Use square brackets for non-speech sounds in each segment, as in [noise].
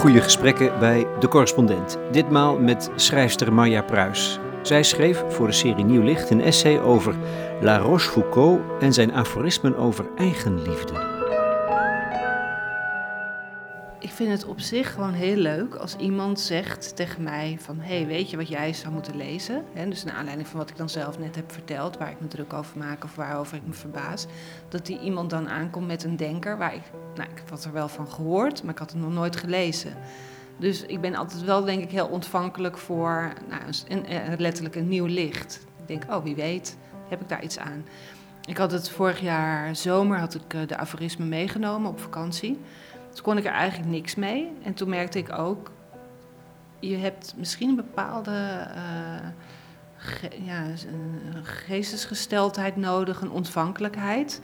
goede gesprekken bij De Correspondent. Ditmaal met schrijfster Marja Pruis. Zij schreef voor de serie Nieuw Licht een essay over La Rochefoucauld en zijn aforismen over eigenliefde. Vind het op zich gewoon heel leuk als iemand zegt tegen mij van... hey, weet je wat jij zou moeten lezen? Dus naar aanleiding van wat ik dan zelf net heb verteld... waar ik me druk over maak of waarover ik me verbaas... dat die iemand dan aankomt met een denker waar ik... nou, ik had er wel van gehoord, maar ik had het nog nooit gelezen. Dus ik ben altijd wel, denk ik, heel ontvankelijk voor nou, een, een, letterlijk een nieuw licht. Ik denk, oh, wie weet, heb ik daar iets aan. Ik had het vorig jaar zomer, had ik de aforisme meegenomen op vakantie... Toen kon ik er eigenlijk niks mee. En toen merkte ik ook, je hebt misschien een bepaalde ja, een geestesgesteldheid nodig, een ontvankelijkheid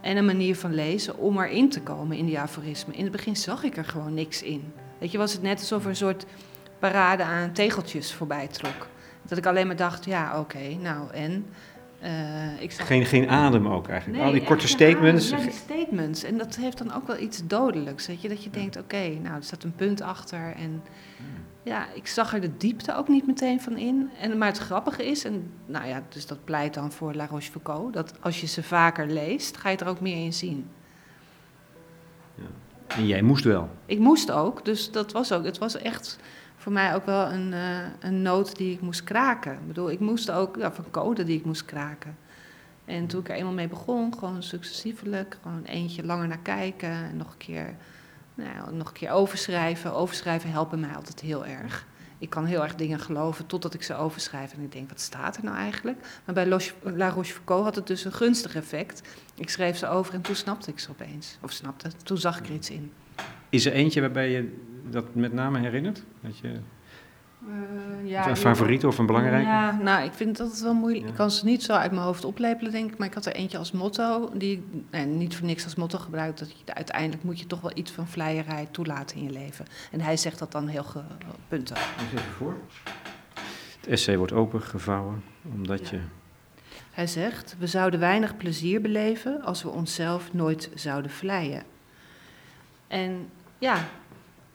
en een manier van lezen om erin te komen in die aforisme. In het begin zag ik er gewoon niks in. Weet je, was het net alsof er een soort parade aan tegeltjes voorbij trok. Dat ik alleen maar dacht, ja, oké, nou en... Uh, ik zag... geen, geen adem ook eigenlijk. Nee, Al die korte statements. Ja, die statements. En dat heeft dan ook wel iets dodelijks. Weet je? Dat je denkt, oké, nou, er staat een punt achter. En ja, ik zag er de diepte ook niet meteen van in. En, maar het grappige is, en nou ja, dus dat pleit dan voor La Rochefoucauld... dat als je ze vaker leest, ga je er ook meer in zien. Ja. En jij moest wel? Ik moest ook, dus dat was ook... Het was echt voor mij ook wel een, uh, een noot die ik moest kraken. Ik bedoel, ik moest ook, ja, van code die ik moest kraken. En toen ik er eenmaal mee begon, gewoon successievelijk, gewoon eentje langer naar kijken en nog een keer, nou, nog een keer overschrijven. Overschrijven helpt mij altijd heel erg. Ik kan heel erg dingen geloven totdat ik ze overschrijf en ik denk, wat staat er nou eigenlijk? Maar bij La Rochefoucauld had het dus een gunstig effect. Ik schreef ze over en toen snapte ik ze opeens. Of snapte, toen zag ik er iets in. Is er eentje waarbij je dat met name herinnert? Dat je... Uh, ja, een favoriet of een belangrijke? Ja, nou, ik vind dat wel moeilijk. Ik kan ze niet zo uit mijn hoofd oplepelen, denk ik. Maar ik had er eentje als motto, die nee, niet voor niks als motto gebruikt. Dat je, uiteindelijk moet je toch wel iets van vleierij toelaten in je leven. En hij zegt dat dan heel punten. Eens even voor. Het essay wordt opengevouwen, omdat je... Hij zegt, we zouden weinig plezier beleven als we onszelf nooit zouden vleien. En ja,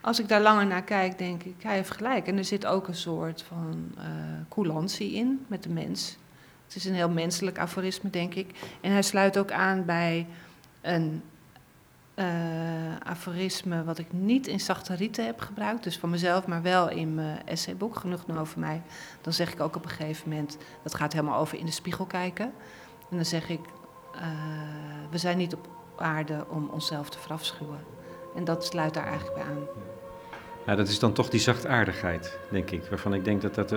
als ik daar langer naar kijk, denk ik, hij heeft gelijk. En er zit ook een soort van uh, coulantie in met de mens. Het is een heel menselijk aforisme, denk ik. En hij sluit ook aan bij een uh, aforisme wat ik niet in zachte rieten heb gebruikt. Dus van mezelf, maar wel in mijn essayboek. Genoeg nu over mij. Dan zeg ik ook op een gegeven moment, dat gaat helemaal over in de spiegel kijken. En dan zeg ik, uh, we zijn niet op aarde om onszelf te verafschuwen. En dat sluit daar eigenlijk bij aan. Ja, dat is dan toch die zachtaardigheid, denk ik. Waarvan ik denk dat dat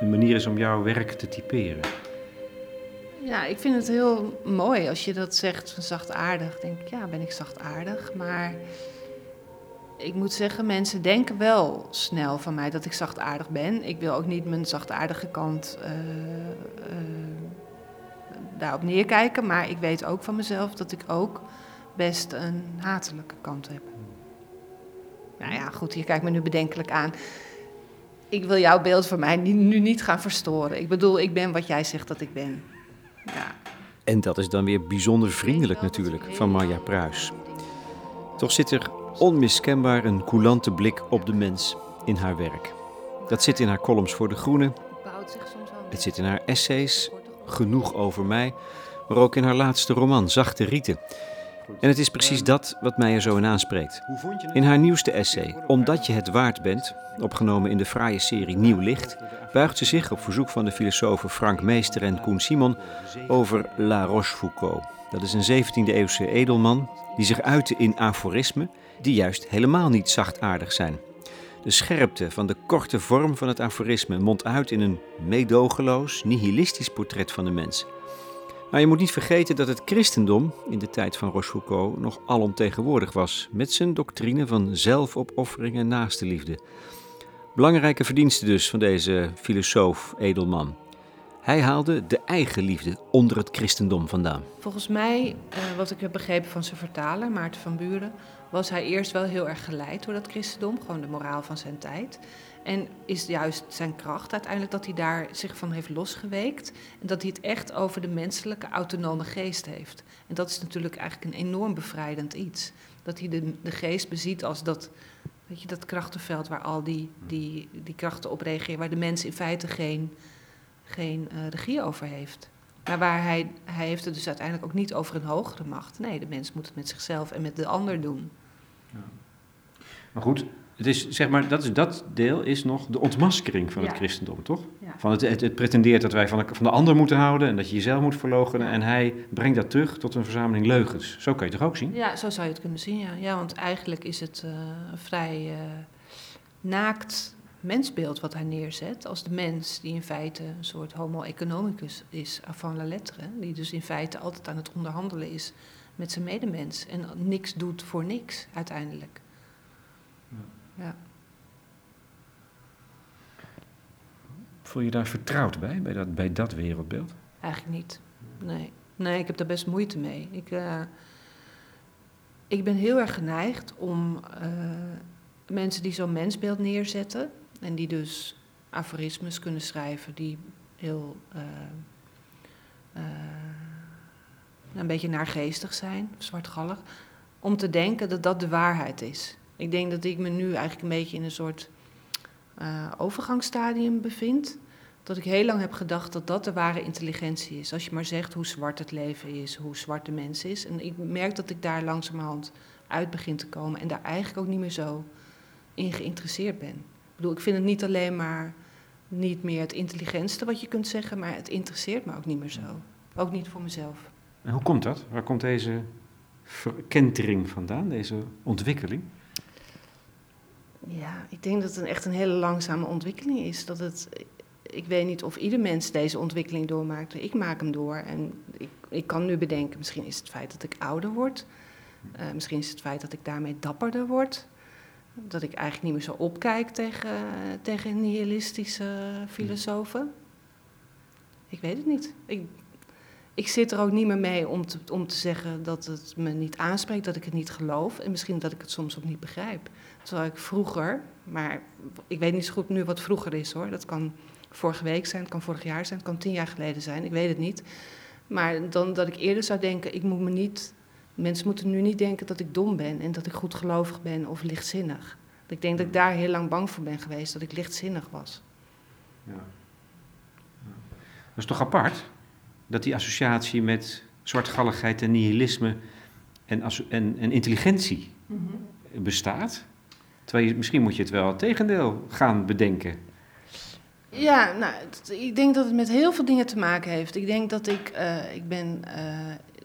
een manier is om jouw werk te typeren. Ja, ik vind het heel mooi als je dat zegt van zachtaardig. Denk ik, ja, ben ik zachtaardig? Maar ik moet zeggen, mensen denken wel snel van mij dat ik zachtaardig ben. Ik wil ook niet mijn zachtaardige kant uh, uh, daarop neerkijken. Maar ik weet ook van mezelf dat ik ook best een hatelijke kant heb. Nou ja, goed, je kijkt me nu bedenkelijk aan. Ik wil jouw beeld van mij nu niet gaan verstoren. Ik bedoel, ik ben wat jij zegt dat ik ben. Ja. En dat is dan weer bijzonder vriendelijk natuurlijk van Marja Pruis. Toch zit er onmiskenbaar een coulante blik op de mens in haar werk. Dat zit in haar columns voor De Groene. Het zit in haar essays, Genoeg over mij, maar ook in haar laatste roman, Zachte Rieten. En het is precies dat wat mij er zo in aanspreekt. In haar nieuwste essay, Omdat je het waard bent, opgenomen in de fraaie serie Nieuw Licht, buigt ze zich op verzoek van de filosofen Frank Meester en Koen Simon over La Rochefoucauld. Dat is een 17e-eeuwse edelman die zich uitte in aforismen die juist helemaal niet zachtaardig zijn. De scherpte van de korte vorm van het aforisme mondt uit in een meedogenloos, nihilistisch portret van de mens. Maar je moet niet vergeten dat het christendom in de tijd van Rochefoucauld nog alomtegenwoordig was, met zijn doctrine van zelfopoffering en naastenliefde. Belangrijke verdienste dus van deze filosoof, edelman. Hij haalde de eigen liefde onder het christendom vandaan. Volgens mij, uh, wat ik heb begrepen van zijn vertaler, Maarten van Buren, was hij eerst wel heel erg geleid door dat christendom, gewoon de moraal van zijn tijd. En is juist zijn kracht uiteindelijk dat hij daar zich van heeft losgeweekt. En dat hij het echt over de menselijke autonome geest heeft. En dat is natuurlijk eigenlijk een enorm bevrijdend iets. Dat hij de, de geest beziet als dat Weet je, dat krachtenveld waar al die, die, die krachten op reageren, waar de mens in feite geen, geen uh, regie over heeft. Maar waar hij, hij heeft het dus uiteindelijk ook niet over een hogere macht. Nee, de mens moet het met zichzelf en met de ander doen. Ja. Maar goed, het is, zeg maar, dat, is, dat deel is nog de ontmaskering van het christendom, toch? Van het, het, het, pretendeert dat wij van de, van de ander moeten houden en dat je jezelf moet verloochenen. En hij brengt dat terug tot een verzameling leugens. Zo kan je het toch ook zien? Ja, zo zou je het kunnen zien, ja. ja want eigenlijk is het uh, vrij uh, naakt mensbeeld wat hij neerzet. Als de mens die in feite een soort homo economicus is, van la lettre. Die dus in feite altijd aan het onderhandelen is met zijn medemens. En niks doet voor niks uiteindelijk. Ja. Voel je daar vertrouwd bij, bij dat, bij dat wereldbeeld? Eigenlijk niet. Nee. nee, ik heb daar best moeite mee. Ik, uh, ik ben heel erg geneigd om uh, mensen die zo'n mensbeeld neerzetten... en die dus aforismes kunnen schrijven die heel... Uh, een beetje naargeestig zijn, zwartgallig... om te denken dat dat de waarheid is. Ik denk dat ik me nu eigenlijk een beetje in een soort uh, overgangsstadium bevind. Dat ik heel lang heb gedacht dat dat de ware intelligentie is. Als je maar zegt hoe zwart het leven is, hoe zwart de mens is. En ik merk dat ik daar langzamerhand uit begin te komen en daar eigenlijk ook niet meer zo in geïnteresseerd ben. Ik bedoel, ik vind het niet alleen maar niet meer het intelligentste wat je kunt zeggen, maar het interesseert me ook niet meer zo. Ook niet voor mezelf. En hoe komt dat? Waar komt deze verkentering vandaan, deze ontwikkeling? Ja, ik denk dat het echt een hele langzame ontwikkeling is. Dat het, ik weet niet of ieder mens deze ontwikkeling doormaakt. Ik maak hem door. En ik, ik kan nu bedenken, misschien is het feit dat ik ouder word. Uh, misschien is het feit dat ik daarmee dapperder word. Dat ik eigenlijk niet meer zo opkijk tegen, tegen nihilistische filosofen. Ik weet het niet. Ik, ik zit er ook niet meer mee om te, om te zeggen dat het me niet aanspreekt, dat ik het niet geloof. En misschien dat ik het soms ook niet begrijp. Terwijl ik vroeger, maar ik weet niet zo goed nu wat vroeger is hoor. Dat kan vorige week zijn, het kan vorig jaar zijn, het kan tien jaar geleden zijn, ik weet het niet. Maar dan dat ik eerder zou denken, ik moet me niet, mensen moeten nu niet denken dat ik dom ben en dat ik goedgelovig ben of lichtzinnig. Ik denk dat ik daar heel lang bang voor ben geweest, dat ik lichtzinnig was. Ja. Dat is toch apart? Dat die associatie met zwartgalligheid en nihilisme en, en, en intelligentie mhm. bestaat? Terwijl je, misschien moet je het wel het tegendeel gaan bedenken. Ja, nou, ik denk dat het met heel veel dingen te maken heeft. Ik denk dat ik, uh, ik ben, uh,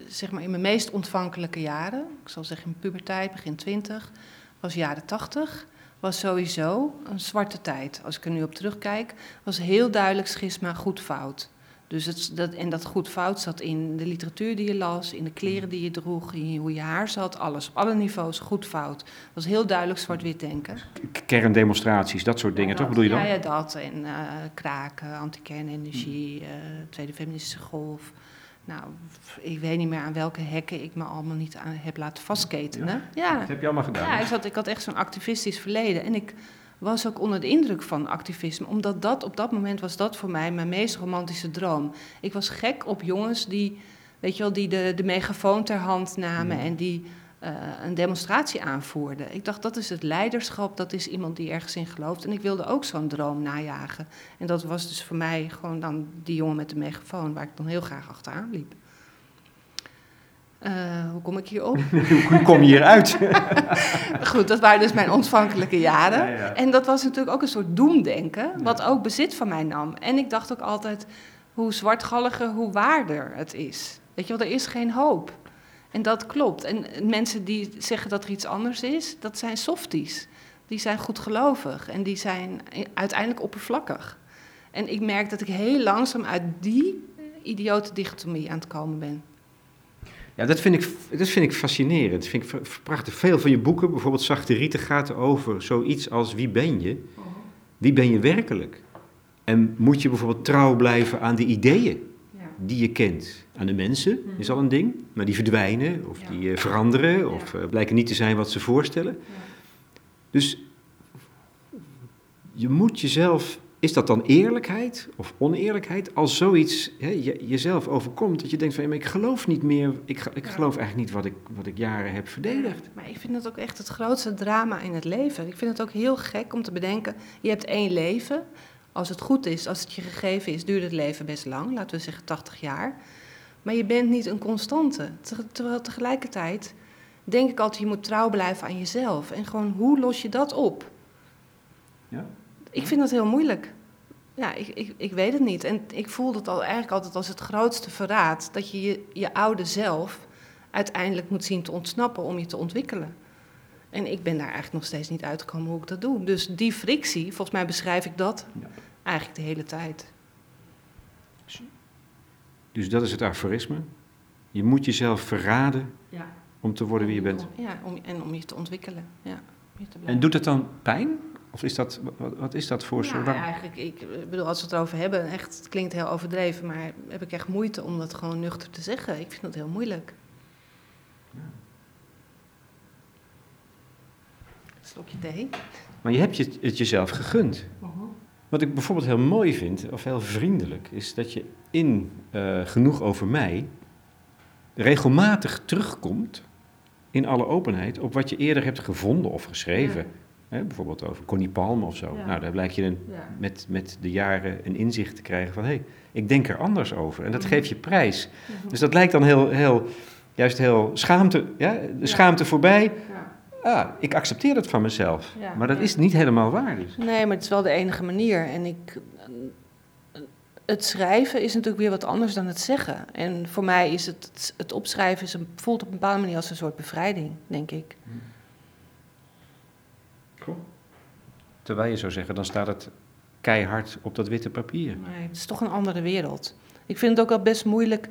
zeg maar in mijn meest ontvankelijke jaren, ik zal zeggen in puberteit, begin twintig, was jaren tachtig, was sowieso een zwarte tijd. Als ik er nu op terugkijk, was heel duidelijk schisma goed-fout. Dus het, dat, en dat goed fout zat in de literatuur die je las, in de kleren die je droeg, in hoe je haar zat, alles. Op alle niveaus goed fout. Dat was heel duidelijk zwart-wit denken. Kerndemonstraties, dat soort dingen, toch bedoel je dan? Ja, dat. En uh, kraken, anti-kernenergie, uh, tweede feministische golf. Nou, ik weet niet meer aan welke hekken ik me allemaal niet aan heb laten vastketenen. Ja, ja. Dat heb je allemaal gedaan. Ja, ik, zat, ik had echt zo'n activistisch verleden. En ik was ook onder de indruk van activisme. Omdat dat op dat moment was dat voor mij mijn meest romantische droom. Ik was gek op jongens die, weet je wel, die de, de megafoon ter hand namen en die uh, een demonstratie aanvoerden. Ik dacht, dat is het leiderschap, dat is iemand die ergens in gelooft. En ik wilde ook zo'n droom najagen. En dat was dus voor mij gewoon dan die jongen met de megafoon, waar ik dan heel graag achteraan liep. Uh, hoe kom ik hier op? [laughs] hoe kom je hieruit? [laughs] Goed, dat waren dus mijn ontvankelijke jaren. En dat was natuurlijk ook een soort doemdenken, wat ook bezit van mij nam. En ik dacht ook altijd, hoe zwartgalliger, hoe waarder het is. Weet je wel, er is geen hoop. En dat klopt. En mensen die zeggen dat er iets anders is, dat zijn softies. Die zijn goedgelovig en die zijn uiteindelijk oppervlakkig. En ik merk dat ik heel langzaam uit die idiote dichotomie aan het komen ben. Ja, dat vind ik, dat vind ik fascinerend. Dat vind ik prachtig. Veel van je boeken, bijvoorbeeld Zachte Rieten, gaat over zoiets als wie ben je? Wie ben je werkelijk? En moet je bijvoorbeeld trouw blijven aan de ideeën die je kent? Aan de mensen mhm. is al een ding, maar die verdwijnen of die uh, veranderen of uh, blijken niet te zijn wat ze voorstellen. Dus je moet jezelf is dat dan eerlijkheid of oneerlijkheid als zoiets hè, je, jezelf overkomt? Dat je denkt van, ik geloof niet meer, ik, ik geloof eigenlijk niet wat ik, wat ik jaren heb verdedigd. Maar ik vind het ook echt het grootste drama in het leven. Ik vind het ook heel gek om te bedenken, je hebt één leven. Als het goed is, als het je gegeven is, duurt het leven best lang, laten we zeggen 80 jaar. Maar je bent niet een constante. Terwijl tegelijkertijd denk ik altijd, je moet trouw blijven aan jezelf. En gewoon, hoe los je dat op? Ja? Ik vind dat heel moeilijk. Ja, ik, ik, ik weet het niet. En ik voel het al eigenlijk altijd als het grootste verraad. Dat je, je je oude zelf uiteindelijk moet zien te ontsnappen om je te ontwikkelen. En ik ben daar eigenlijk nog steeds niet uitgekomen hoe ik dat doe. Dus die frictie, volgens mij beschrijf ik dat Ja. eigenlijk de hele tijd. Dus dat is het aforisme. Je moet jezelf verraden Ja. om te worden wie je bent. Ja, om, en om je te ontwikkelen. Ja, om je te En doet het dan pijn? Of is dat, wat, wat is dat voor Ja, soort... eigenlijk, ik bedoel, als we het erover hebben, echt, het klinkt heel overdreven, maar heb ik echt moeite om dat gewoon nuchter te zeggen. Ik vind dat heel moeilijk. Slokje thee. Maar je hebt je, het jezelf gegund. Wat ik bijvoorbeeld heel mooi vind, of heel vriendelijk, is dat je in eh, Genoeg over mij regelmatig terugkomt, in alle openheid, op wat je eerder hebt gevonden of geschreven. Hè, bijvoorbeeld over Connie Palme of zo. Ja. Nou, daar blijkt je een, Ja. met, met de jaren een inzicht te krijgen van... hé, hey, ik denk er anders over. En dat geeft je prijs. Dus dat lijkt dan heel, heel juist heel schaamte, ja, de Ja. schaamte voorbij. Ja. Ah, ik accepteer het van mezelf. Ja, maar dat ja. is niet helemaal waar. Dus. Nee, maar het is wel de enige manier. En ik, het schrijven is natuurlijk weer wat anders dan het zeggen. En voor mij is het, het opschrijven is een, voelt op een bepaalde manier als een soort bevrijding, denk ik. Terwijl je zou zeggen, dan staat het keihard op dat witte papier. Maar het is toch een andere wereld. Ik vind het ook wel best moeilijk.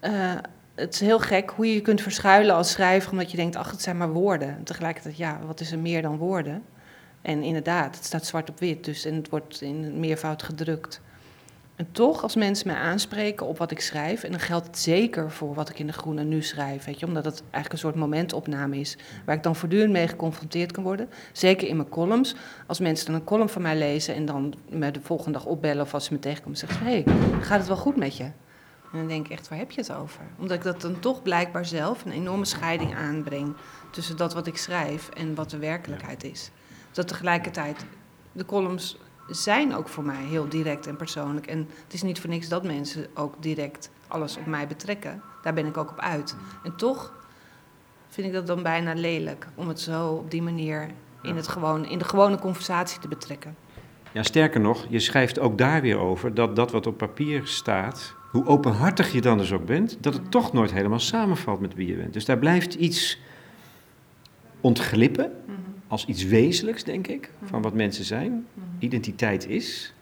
eh, het is heel gek hoe je je kunt verschuilen als schrijver, omdat je denkt, ach, het zijn maar woorden. En tegelijkertijd, ja, wat is er meer dan woorden? En inderdaad, het staat zwart op wit, dus en het wordt in meervoud gedrukt. En toch, als mensen mij aanspreken op wat ik schrijf, en dan geldt het zeker voor wat ik in de Groene nu schrijf, weet je, omdat het eigenlijk een soort momentopname is, waar ik dan voortdurend mee geconfronteerd kan worden. Zeker in mijn columns. Als mensen dan een column van mij lezen en dan me de volgende dag opbellen of als ze me tegenkomen, zeggen ze: hey, gaat het wel goed met je? En dan denk ik echt, waar heb je het over? Omdat ik dat dan toch blijkbaar zelf een enorme scheiding aanbreng tussen dat wat ik schrijf en wat de werkelijkheid is. Dat tegelijkertijd, de columns zijn ook voor mij heel direct en persoonlijk. En het is niet voor niks dat mensen ook direct alles op mij betrekken. Daar ben ik ook op uit. En toch vind ik dat dan bijna lelijk om het zo op die manier in, het gewoon, in de gewone conversatie te betrekken. Ja, sterker nog, je schrijft ook daar weer over dat dat wat op papier staat, hoe openhartig je dan dus ook bent, dat het toch nooit helemaal samenvalt met wie je bent. Dus daar blijft iets ontglippen als iets wezenlijks, denk ik, van wat mensen zijn, identiteit is.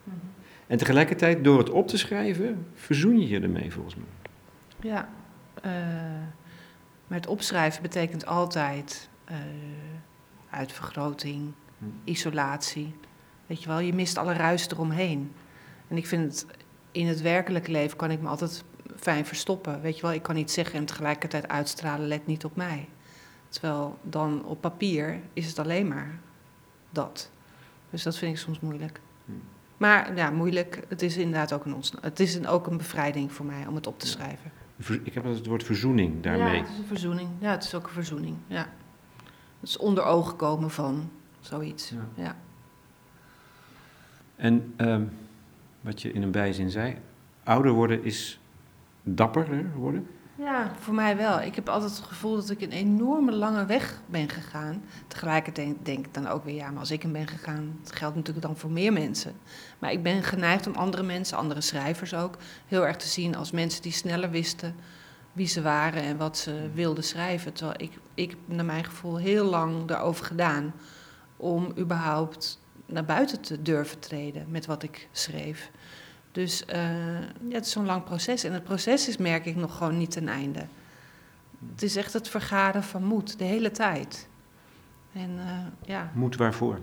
En tegelijkertijd, door het op te schrijven, verzoen je je ermee volgens mij. Ja, eh, maar het opschrijven betekent altijd eh, uitvergroting, Hm. isolatie. Weet je wel, je mist alle ruis eromheen. En ik vind het, in het werkelijke leven kan ik me altijd fijn verstoppen. Weet je wel, ik kan iets zeggen en tegelijkertijd uitstralen, let niet op mij. Terwijl dan op papier is het alleen maar dat. Dus dat vind ik soms moeilijk. Hm. Maar ja, moeilijk. Het is inderdaad ook een, het is een, ook een bevrijding voor mij om het op te schrijven. Ik heb het woord verzoening daarmee. Ja, het is een verzoening. Ja, het is ook een verzoening. Ja. Het is onder ogen komen van zoiets. Ja. Ja. En ehm, wat je in een bijzin zei, ouder worden is dapperder worden. Ja, voor mij wel. Ik heb altijd het gevoel dat ik een enorme lange weg ben gegaan. Tegelijkertijd denk ik dan ook weer, ja, maar als ik hem ben gegaan, dat geldt natuurlijk dan voor meer mensen. Maar ik ben geneigd om andere mensen, andere schrijvers ook, heel erg te zien als mensen die sneller wisten wie ze waren en wat ze wilden schrijven. Terwijl ik, ik heb naar mijn gevoel heel lang daarover gedaan om überhaupt naar buiten te durven treden met wat ik schreef. Dus eh, ja, het is zo'n lang proces. En het proces is, merk ik, nog gewoon niet ten einde. Het is echt het vergaren van moed, de hele tijd. En eh, ja, Moed waarvoor?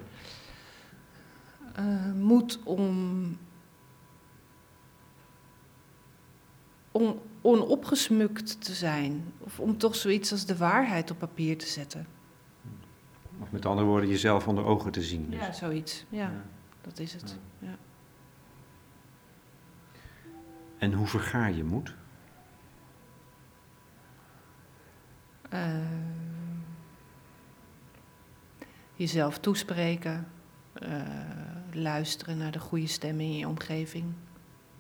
eh, moed om, om onopgesmukt te zijn. Of om toch zoiets als de waarheid op papier te zetten. Of met andere woorden, jezelf onder ogen te zien. Dus. Ja, zoiets. Ja. dat is het. Ja. En hoe vergaar je moed? Uh, jezelf toespreken, uh, luisteren naar de goede stemmen in je omgeving.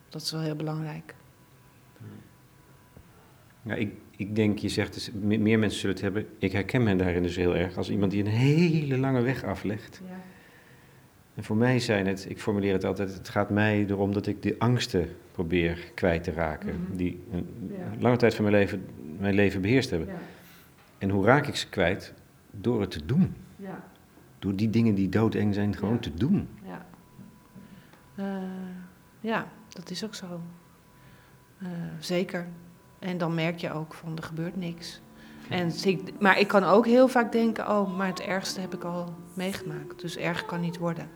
Dat is wel heel belangrijk. Ja, ik, ik denk, je zegt, dus, meer mensen zullen het hebben. Ik herken me daarin dus heel erg als iemand die een hele lange weg aflegt. Ja. En voor mij zijn het, ik formuleer het altijd, het gaat mij erom dat ik de angsten probeer kwijt te raken. Mhm. Die een lange tijd van mijn leven, mijn leven beheerst hebben. Ja. En hoe raak ik ze kwijt? Door het te doen. Ja. Door die dingen die doodeng zijn, gewoon te doen. Ja. Uh, ja, dat is ook zo. Uh, zeker. En dan merk je ook van er gebeurt niks. En, maar ik kan ook heel vaak denken, oh, maar het ergste heb ik al meegemaakt. Dus erg kan niet worden.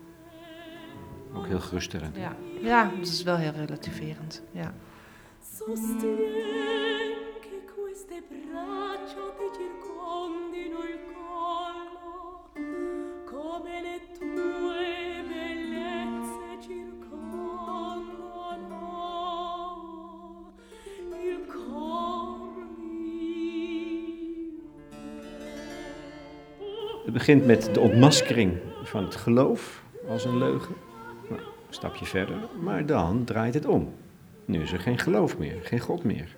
Ook heel geruststellend. Ja, ja dat is wel heel relativerend. Ja. Het begint met de ontmaskering van het geloof als een leugen. Een stapje verder. Maar dan draait het om. Nu is er geen geloof meer, geen God meer.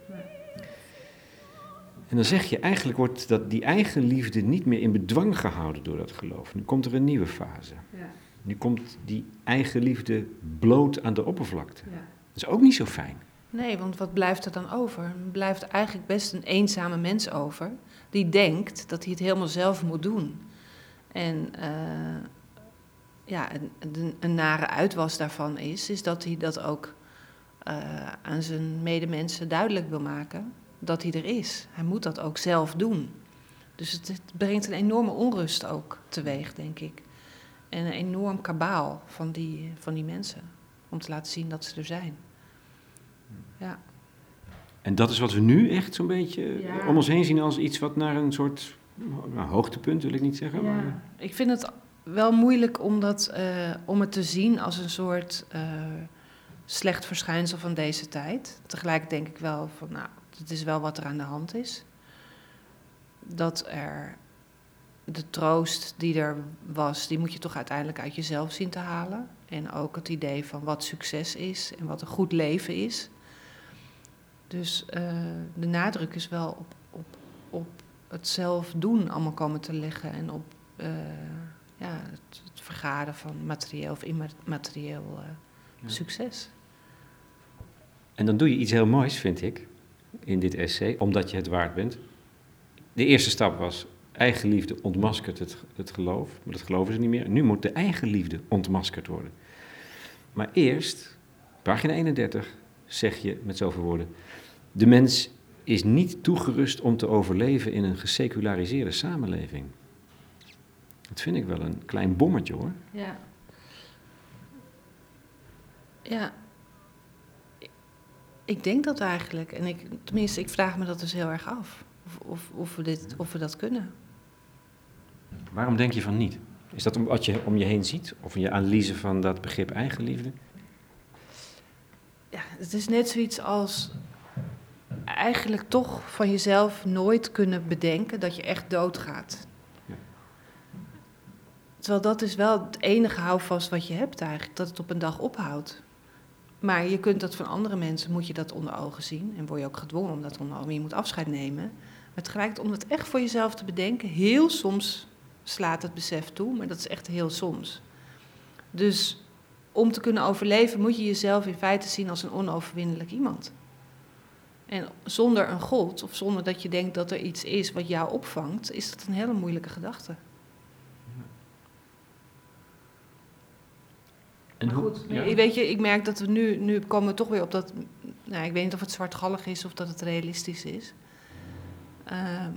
En dan zeg je, eigenlijk wordt dat, die eigen liefde niet meer in bedwang gehouden door dat geloof. Nu komt er een nieuwe fase. Ja. Nu komt die eigen liefde bloot aan de oppervlakte. Ja. Dat is ook niet zo fijn. Nee, want wat blijft er dan over? Er blijft eigenlijk best een eenzame mens over, die denkt dat hij het helemaal zelf moet doen. En uh, ja, een, een, nare uitwas daarvan is, is dat hij dat ook uh, aan zijn medemensen duidelijk wil maken dat hij er is. Hij moet dat ook zelf doen. Dus het, het, brengt een enorme onrust ook teweeg, denk ik. En een enorm kabaal van die, van die mensen. Om te laten zien dat ze er zijn. Ja. En dat is wat we nu echt zo'n beetje om ons heen zien als iets wat naar een soort nou, hoogtepunt wil ik niet zeggen. Ja. Maar... Ik vind het wel moeilijk om, dat, uh, om het te zien als een soort uh, slecht verschijnsel van deze tijd. Tegelijk denk ik wel van, nou, het is wel wat er aan de hand is. Dat er de troost die er was, die moet je toch uiteindelijk uit jezelf zien te halen. En ook het idee van wat succes is en wat een goed leven is. Dus uh, de nadruk is wel op, op, op het zelf doen allemaal komen te liggen en op ja, het, het, vergaren van materieel of immaterieel uh, ja. succes. En dan doe je iets heel moois, vind ik, in dit essay, omdat je het waard bent. De eerste stap was eigen liefde ontmaskert het, het geloof, maar dat geloven ze niet meer. Nu moet de eigen liefde ontmaskerd worden. Maar eerst, pagina 31, zeg je met zoveel woorden: de mens is niet toegerust om te overleven in een geseculariseerde samenleving. Dat vind ik wel een klein bommetje hoor. Ja. Ja. Ik denk dat eigenlijk. En ik, tenminste, ik vraag me dat dus heel erg af. Of, of, of, we, dit, of we dat kunnen. Waarom denk je van niet? Is dat wat je om je heen ziet? Of je analyse van dat begrip eigenliefde? Ja, het is net zoiets als eigenlijk toch van jezelf nooit kunnen bedenken dat je echt doodgaat. Terwijl dat is wel het enige houvast wat je hebt eigenlijk, dat het op een dag ophoudt. Maar je kunt dat van andere mensen, moet je dat onder ogen zien. En word je ook gedwongen om dat onder ogen, je moet afscheid nemen. Maar tegelijk, om het echt voor jezelf te bedenken, heel soms slaat het besef toe, maar dat is echt heel soms. Dus om te kunnen overleven moet je jezelf in feite zien als een onoverwinnelijk iemand. En zonder een God, of zonder dat je denkt dat er iets is wat jou opvangt, is dat een hele moeilijke gedachte. En goed, weet je, ik merk dat we nu, nu komen we toch weer op dat, nou, ik weet niet of het zwartgallig is of dat het realistisch is. Uh,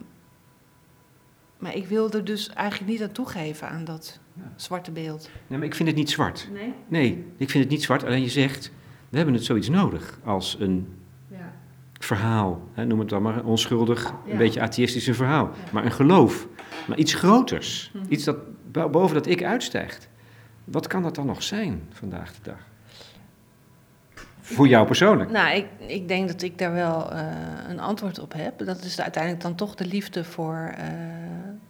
maar ik wilde dus eigenlijk niet aan toegeven aan dat zwarte beeld. Nee, maar ik vind het niet zwart. Nee? Nee, ik vind het niet zwart. Alleen je zegt, we hebben het zoiets nodig als een ja. verhaal. Hè, noem het dan maar onschuldig, een beetje atheïstisch verhaal. Maar een geloof. Maar iets groters. Hm. Iets dat boven dat ik uitstijgt. Wat kan dat dan nog zijn vandaag de dag? Voor jou persoonlijk? Nou, ik, ik denk dat ik daar wel uh, een antwoord op heb. Dat is uiteindelijk dan toch de liefde voor uh,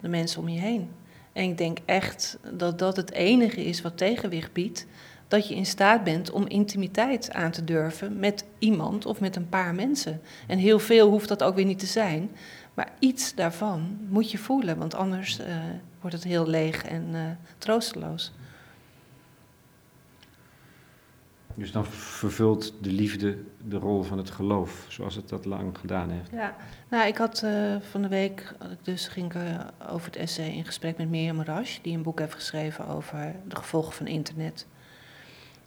de mensen om je heen. En ik denk echt dat dat het enige is wat tegenwicht biedt. Dat je in staat bent om intimiteit aan te durven met iemand of met een paar mensen. En heel veel hoeft dat ook weer niet te zijn. Maar iets daarvan moet je voelen, want anders uh, wordt het heel leeg en troosteloos. Dus dan vervult de liefde de rol van het geloof, zoals het dat lang gedaan heeft. Ja, nou, ik had uh, van de week, dus ging ik uh, over het essay in gesprek met Mirjam Rasch, die een boek heeft geschreven over de gevolgen van internet.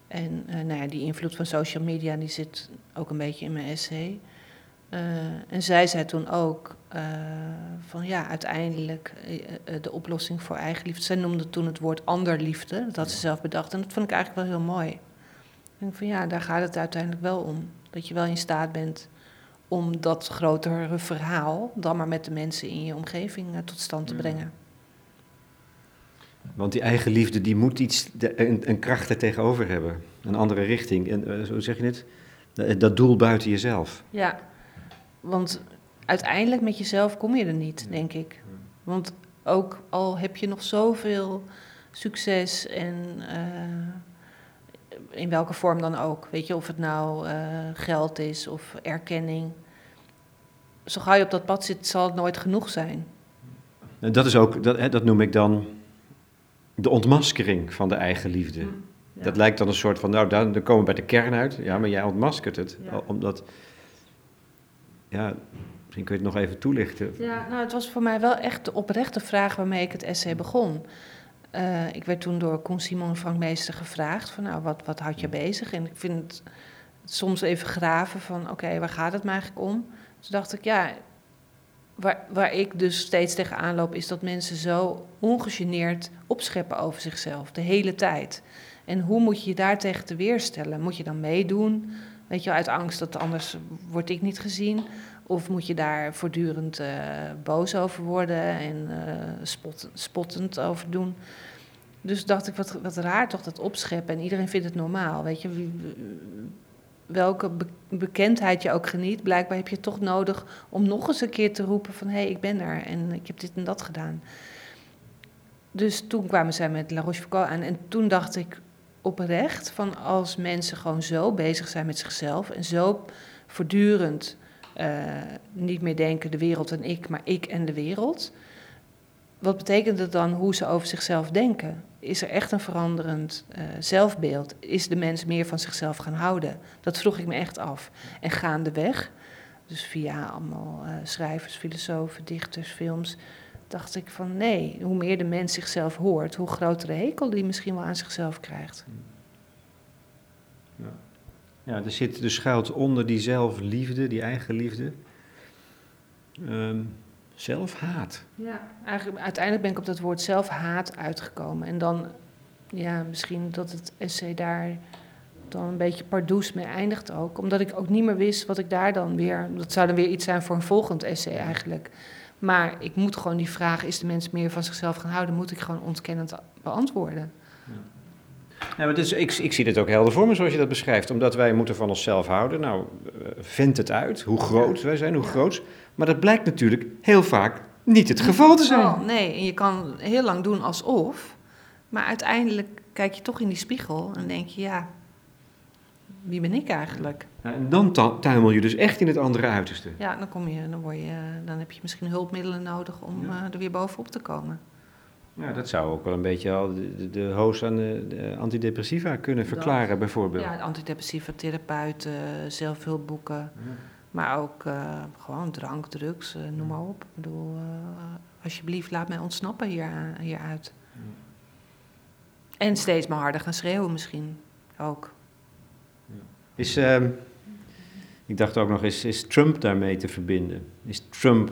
En uh, nou ja, die invloed van social media, die zit ook een beetje in mijn essay. en zij zei toen ook van ja, uiteindelijk de oplossing voor eigenliefde. Zij noemde toen het woord anderliefde, dat had ze zelf bedacht. En dat vond ik eigenlijk wel heel mooi denk van ja, daar gaat het uiteindelijk wel om. Dat je wel in staat bent om dat grotere verhaal dan maar met de mensen in je omgeving uh, tot stand te mm. brengen. Want die eigen liefde, die moet iets, een, een kracht er tegenover hebben. Een andere richting. En zo zeg je het? Dat doel buiten jezelf. Ja, want uiteindelijk met jezelf kom je er niet, denk ik. Want ook al heb je nog zoveel succes en uh, in welke vorm dan ook. Weet je, of het nou uh, geld is of erkenning. Zo ga je op dat pad zit, zal het nooit genoeg zijn. En dat is ook, dat, hè, dat noem ik dan de ontmaskering van de eigen liefde. Mm, dat lijkt dan een soort van, nou, dan, dan komen we bij de kern uit. Ja, maar jij ontmaskert het. Ja. Omdat, ja, misschien kun je het nog even toelichten. Ja, nou, het was voor mij wel echt de oprechte vraag waarmee ik het essay begon. Uh, ik werd toen door Koen Simon Frank Meester gevraagd van nou, wat, wat houdt je bezig? En ik vind het soms even graven van oké, waar gaat het me eigenlijk om? Toen dacht ik, ja, waar, waar ik dus steeds tegenaan loop, is dat mensen zo ongegeneerd opscheppen over zichzelf, de hele tijd. En hoe moet je je daartegen te weerstellen? Moet je dan meedoen? Weet je, uit angst dat anders word ik niet gezien. Of moet je daar voortdurend uh, boos over worden en spot, spottend over doen? Dus dacht ik, wat, wat raar toch dat opscheppen. En iedereen vindt het normaal. Weet je, welke be bekendheid je ook geniet, blijkbaar heb je toch nodig om nog eens een keer te roepen van hé, hey, ik ben er en ik heb dit en dat gedaan. Dus toen kwamen zij met La Rochefoucauld aan en toen dacht ik oprecht van als mensen gewoon zo bezig zijn met zichzelf en zo voortdurend niet meer denken de wereld en ik, maar ik en de wereld. Wat betekent het dan hoe ze over zichzelf denken? Is er echt een veranderend uh, zelfbeeld? Is de mens meer van zichzelf gaan houden? Dat vroeg ik me echt af. En gaandeweg, dus via allemaal uh, schrijvers, filosofen, dichters, films, dacht ik van nee, hoe meer de mens zichzelf hoort, hoe grotere hekel die misschien wel aan zichzelf krijgt. Ja. Ja, er zit dus schuilt onder die zelfliefde, die eigen liefde, um, zelfhaat. Ja, eigenlijk, uiteindelijk ben ik op dat woord zelfhaat uitgekomen. En dan, ja, misschien dat het essay daar dan een beetje pardoes mee eindigt ook. Omdat ik ook niet meer wist wat ik daar dan weer... Dat zou dan weer iets zijn voor een volgend essay eigenlijk. Maar ik moet gewoon die vraag, is de mens meer van zichzelf gaan houden... moet ik gewoon ontkennend beantwoorden. Ja. Ja, maar dus, ik, ik zie dit ook helder voor me zoals je dat beschrijft. Omdat wij moeten van onszelf houden. Nou, uh, vindt het uit hoe groot wij zijn, hoe groot. Maar dat blijkt natuurlijk heel vaak niet het geval te zijn. Oh, nee, en je kan heel lang doen alsof. Maar uiteindelijk kijk je toch in die spiegel en denk je, ja, wie ben ik eigenlijk? En dan tuimel je dus echt in het andere uiterste. Ja, dan, kom je, dan, word je, dan heb je misschien hulpmiddelen nodig om uh, er weer bovenop te komen. Ja, dat zou ook wel een beetje al de, de host aan de, antidepressiva kunnen verklaren, bijvoorbeeld. Ja, antidepressiva, therapeuten, zelfhulpboeken. Maar ook uh, gewoon drank, drugs, uh, noem maar op. Ik bedoel, uh, alsjeblieft, laat mij ontsnappen hier, hieruit. Ja. En steeds maar harder gaan schreeuwen misschien ook. Ja. Is, uh, ik dacht ook nog, is, is Trump daarmee te verbinden? Is Trump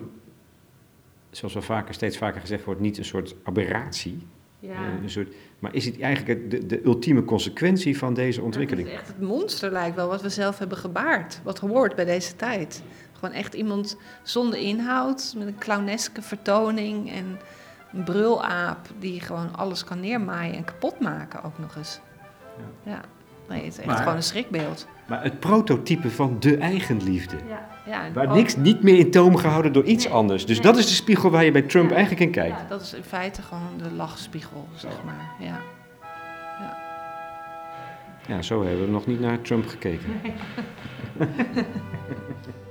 zoals wel vaker, steeds vaker gezegd wordt, niet een soort aberratie. Ja. Eh, een soort, maar is het eigenlijk de, de ultieme consequentie van deze ontwikkeling? het is echt het monster lijkt wel wat we zelf hebben gebaard, wat gehoord bij deze tijd. Gewoon echt iemand zonder inhoud, met een clowneske vertoning en een brulaap die gewoon alles kan neermaaien en kapot maken ook nog eens. Ja. Ja, nee, het is echt Maar- gewoon een schrikbeeld. Maar het prototype van de eigenliefde. Ja, ja, Waar ook- niks niet meer in toom gehouden door iets Nee, anders. Dus nee. dat is de spiegel waar je bij Trump Ja. eigenlijk in kijkt. Ja, dat is in feite gewoon de lachspiegel, zeg maar. Ja. Ja, zo hebben we nog niet naar Trump gekeken. [laughs]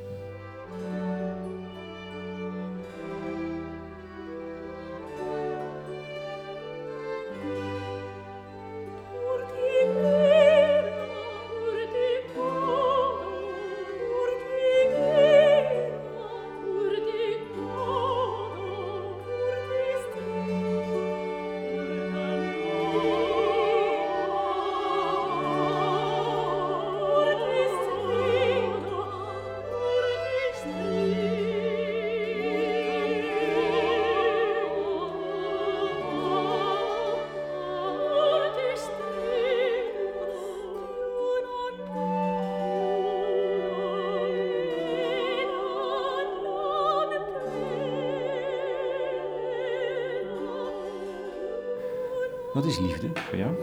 Wat is liefde voor jou?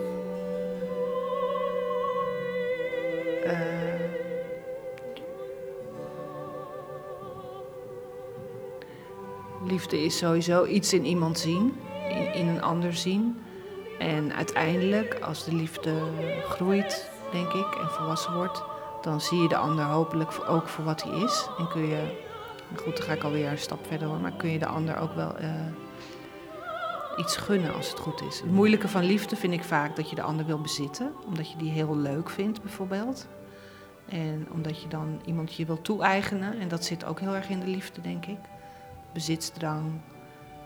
Eh, liefde is sowieso iets in iemand zien, in, een ander zien. En uiteindelijk, als de liefde groeit, denk ik, en volwassen wordt, dan zie je de ander hopelijk ook voor wat hij is. En kun je, goed, dan ga ik alweer een stap verder hoor, maar kun je de ander ook wel eh, iets gunnen als het goed is. Het moeilijke van liefde vind ik vaak dat je de ander wil bezitten, omdat je die heel leuk vindt bijvoorbeeld. En omdat je dan iemand je wil toe-eigenen. En dat zit ook heel erg in de liefde, denk ik. Bezitsdrang,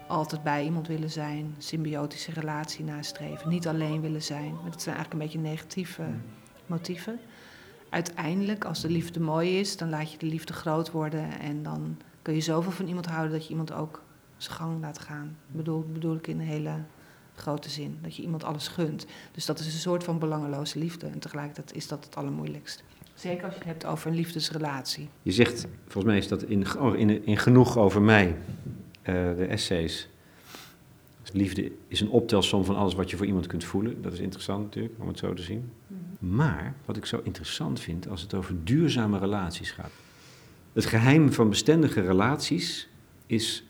altijd bij iemand willen zijn, symbiotische relatie nastreven, niet alleen willen zijn. Maar dat zijn eigenlijk een beetje negatieve motieven. Uiteindelijk, als de liefde mooi is, dan laat je de liefde groot worden. En dan kun je zoveel van iemand houden dat je iemand ook zijn gang laat gaan. Bedoel, bedoel ik in een hele grote zin. Dat je iemand alles gunt. Dus dat is een soort van belangeloze liefde. En tegelijkertijd is dat het allermoeilijkst. Zeker als je het hebt over een liefdesrelatie. Je zegt, volgens mij is dat in, oh, in, in Genoeg over mij, eh, de essays. Liefde is een optelsom van alles wat je voor iemand kunt voelen. Dat is interessant natuurlijk, om het zo te zien. Maar wat ik zo interessant vind als het over duurzame relaties gaat. Het geheim van bestendige relaties is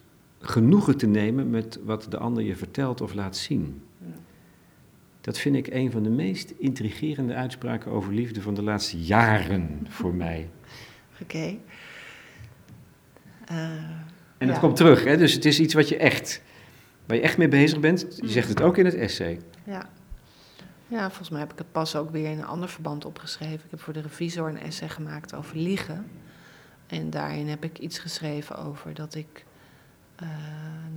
genoegen te nemen met wat de ander je vertelt of laat zien. Dat vind ik een van de meest intrigerende uitspraken over liefde van de laatste jaren voor [laughs] mij. Oké. Eh, En dat Ja. komt terug, hè? dus het is iets wat je echt, waar je echt mee bezig bent. Je zegt het ook in het essay. Ja. ja, volgens mij heb ik het pas ook weer in een ander verband opgeschreven. Ik heb voor de revisor een essay gemaakt over liegen. En daarin heb ik iets geschreven over dat ik eh,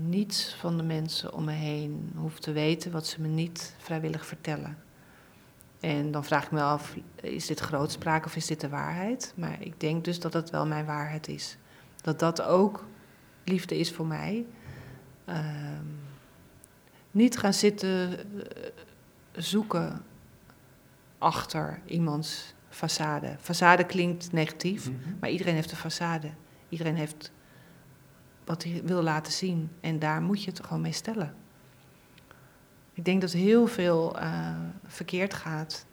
niets van de mensen om me heen hoef te weten wat ze me niet vrijwillig vertellen. En dan vraag ik me af, is dit grootspraak of is dit de waarheid? Maar ik denk dus dat het wel mijn waarheid is. Dat dat ook liefde is voor mij. Ehm, niet gaan zitten eh, zoeken achter iemands façade. Façade klinkt negatief, maar iedereen heeft een façade. Iedereen heeft wat hij wil laten zien. En daar moet je het gewoon mee stellen. Ik denk dat heel veel eh, verkeerd gaat.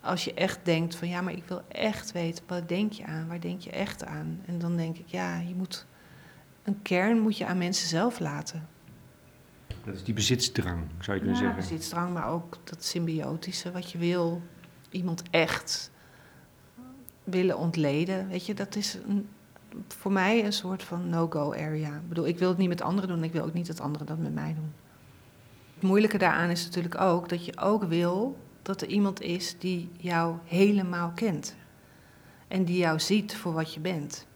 Als je echt denkt van ja, maar ik wil echt weten, wat denk je aan? Waar denk je echt aan? En dan denk ik, ja, je moet een kern moet je aan mensen zelf laten. Dat is die bezitsdrang, zou je kunnen Ja, zeggen. bezitsdrang, maar ook dat symbiotische, wat je wil. Iemand echt willen ontleden. Weet je, dat is een, voor mij een soort van no-go area. Ik bedoel, ik wil het niet met anderen doen, ik wil ook niet dat anderen dat met mij doen. Het moeilijke daaraan is natuurlijk ook dat je ook wil dat er iemand is die jou helemaal kent. En die jou ziet voor wat je bent.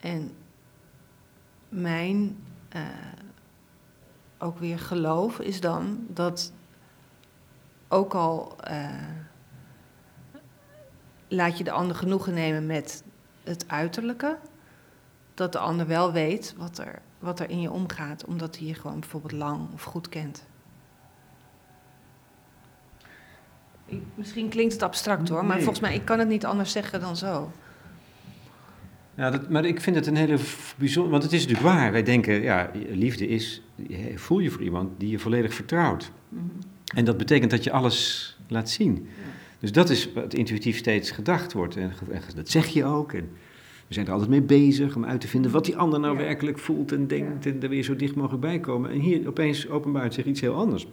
En mijn eh, ook weer geloof is dan dat ook al eh, laat je de ander genoegen nemen met het uiterlijke, dat de ander wel weet wat er, wat er in je omgaat, omdat hij je gewoon bijvoorbeeld lang of goed kent. Ik- Misschien klinkt het abstract hoor, maar volgens mij ik kan het niet anders zeggen dan zo. Ja, dat, maar ik vind het een hele bijzonder... Want het is natuurlijk waar. Wij denken, ja, liefde is... Voel je voor iemand die je volledig vertrouwt. Mhm. En dat betekent dat je alles laat zien. Dus dat is wat intuïtief steeds gedacht wordt. En, dat zeg je ook. En we zijn er altijd mee bezig om uit te vinden wat die ander nou werkelijk voelt en denkt. En daar weer zo dicht mogelijk bij komen. En hier opeens openbaart zich iets heel anders.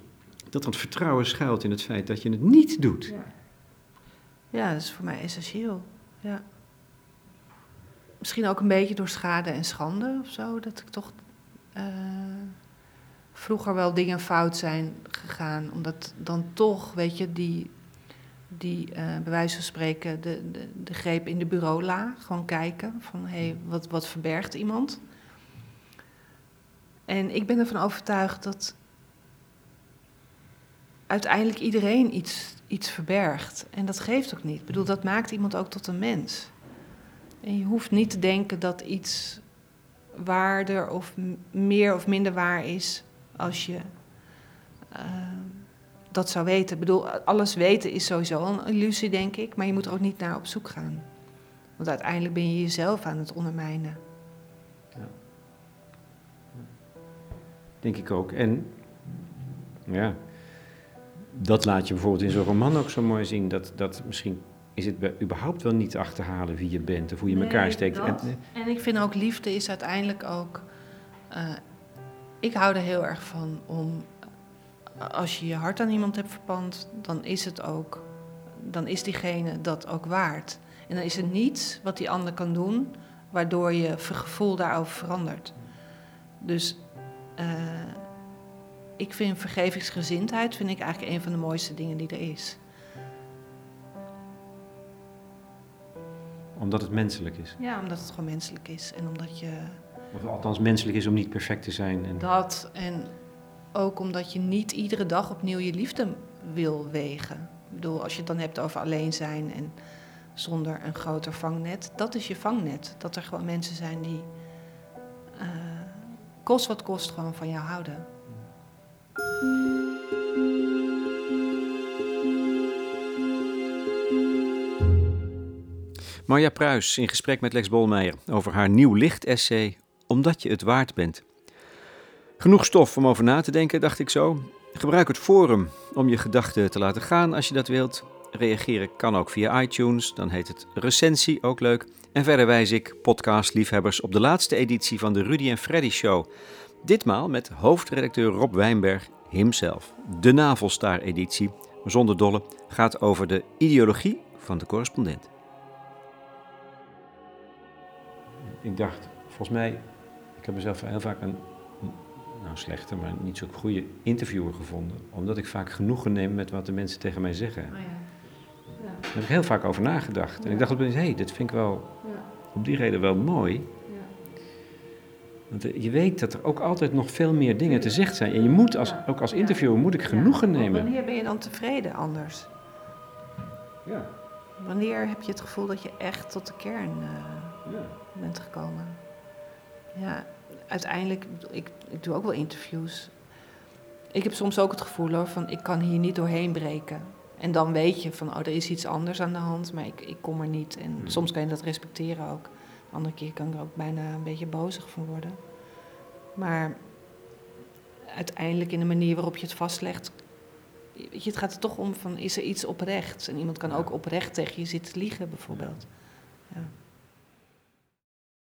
Dat dat vertrouwen schuilt in het feit dat je het niet doet. Ja, ja dat is voor mij essentieel. Ja. Misschien ook een beetje door schade en schande of zo. Dat ik toch uh, vroeger wel dingen fout zijn gegaan. Omdat dan toch, weet je, die die uh, bij wijze van spreken de, de, de greep in de bureaula. Gewoon kijken van hé, hey, wat, wat verbergt iemand? En ik ben ervan overtuigd dat uiteindelijk iedereen iets, iets verbergt. En dat geeft ook niet. Ik bedoel, dat maakt iemand ook tot een mens. En je hoeft niet te denken dat iets waarder of meer of minder waar is als je. Uh, dat zou weten. Ik bedoel, alles weten is sowieso een illusie, denk ik. Maar je moet er ook niet naar op zoek gaan. Want uiteindelijk ben je jezelf aan het ondermijnen. Ja. Denk ik ook. En ja, dat laat je bijvoorbeeld in zo'n roman ook zo mooi zien. Dat, dat misschien is het überhaupt wel niet te achterhalen wie je bent of hoe je nee, elkaar steekt. En, en, ik vind ook liefde is uiteindelijk ook. Uh, ik hou er heel erg van om als je je hart aan iemand hebt verpand, dan is het ook, dan is diegene dat ook waard. En dan is er niets wat die ander kan doen, waardoor je gevoel daarover verandert. Dus uh, ik vind vergevingsgezindheid vind ik eigenlijk een van de mooiste dingen die er is. Omdat het menselijk is? Ja, omdat het gewoon menselijk is. En omdat je... Of althans menselijk is om niet perfect te zijn. En... Dat, en ook omdat je niet iedere dag opnieuw je liefde wil wegen. Ik bedoel, als je het dan hebt over alleen zijn en zonder een groter vangnet, dat is je vangnet. Dat er gewoon mensen zijn die uh, kost wat kost gewoon van jou houden. Marja Pruis in gesprek met Lex Bolmeijer over haar nieuw licht-essay Omdat je het waard bent. Genoeg stof om over na te denken, dacht ik zo. Gebruik het forum om je gedachten te laten gaan als je dat wilt. Reageren kan ook via iTunes, dan heet het recensie, ook leuk. En verder wijs ik podcastliefhebbers op de laatste editie van de Rudy en Freddy Show. Ditmaal met hoofdredacteur Rob Wijnberg himself. De Navelstaar-editie, zonder dolle, gaat over de ideologie van de correspondent. Ik dacht, volgens mij, ik heb mezelf heel vaak een nou slechte, maar niet zo goede interviewer gevonden. Omdat ik vaak genoegen neem met wat de mensen tegen mij zeggen. Oh ja. Ja. Daar heb ik heel vaak over nagedacht. En ik dacht op hé, hey, dit vind ik wel op die reden wel mooi. Want eh, je weet dat er ook altijd nog veel meer dingen te zeggen zijn. En je moet als, ook als interviewer moet ik genoegen nemen. Wanneer ben je dan tevreden anders? Ja. Wanneer heb je het gevoel dat je echt tot de kern uh, bent gekomen? Ja, uiteindelijk, ik, ik doe ook wel interviews. Ik heb soms ook het gevoel hoor, van ik kan hier niet doorheen breken. En dan weet je van, oh, er is iets anders aan de hand, maar ik, ik kom er niet. En hmm. soms kan je dat respecteren ook. De andere keer kan ik er ook bijna een beetje bozig van worden. Maar uiteindelijk in de manier waarop je het vastlegt, weet je, het gaat er toch om van, is er iets oprecht? En iemand kan ook oprecht tegen je zitten liegen bijvoorbeeld. Ja.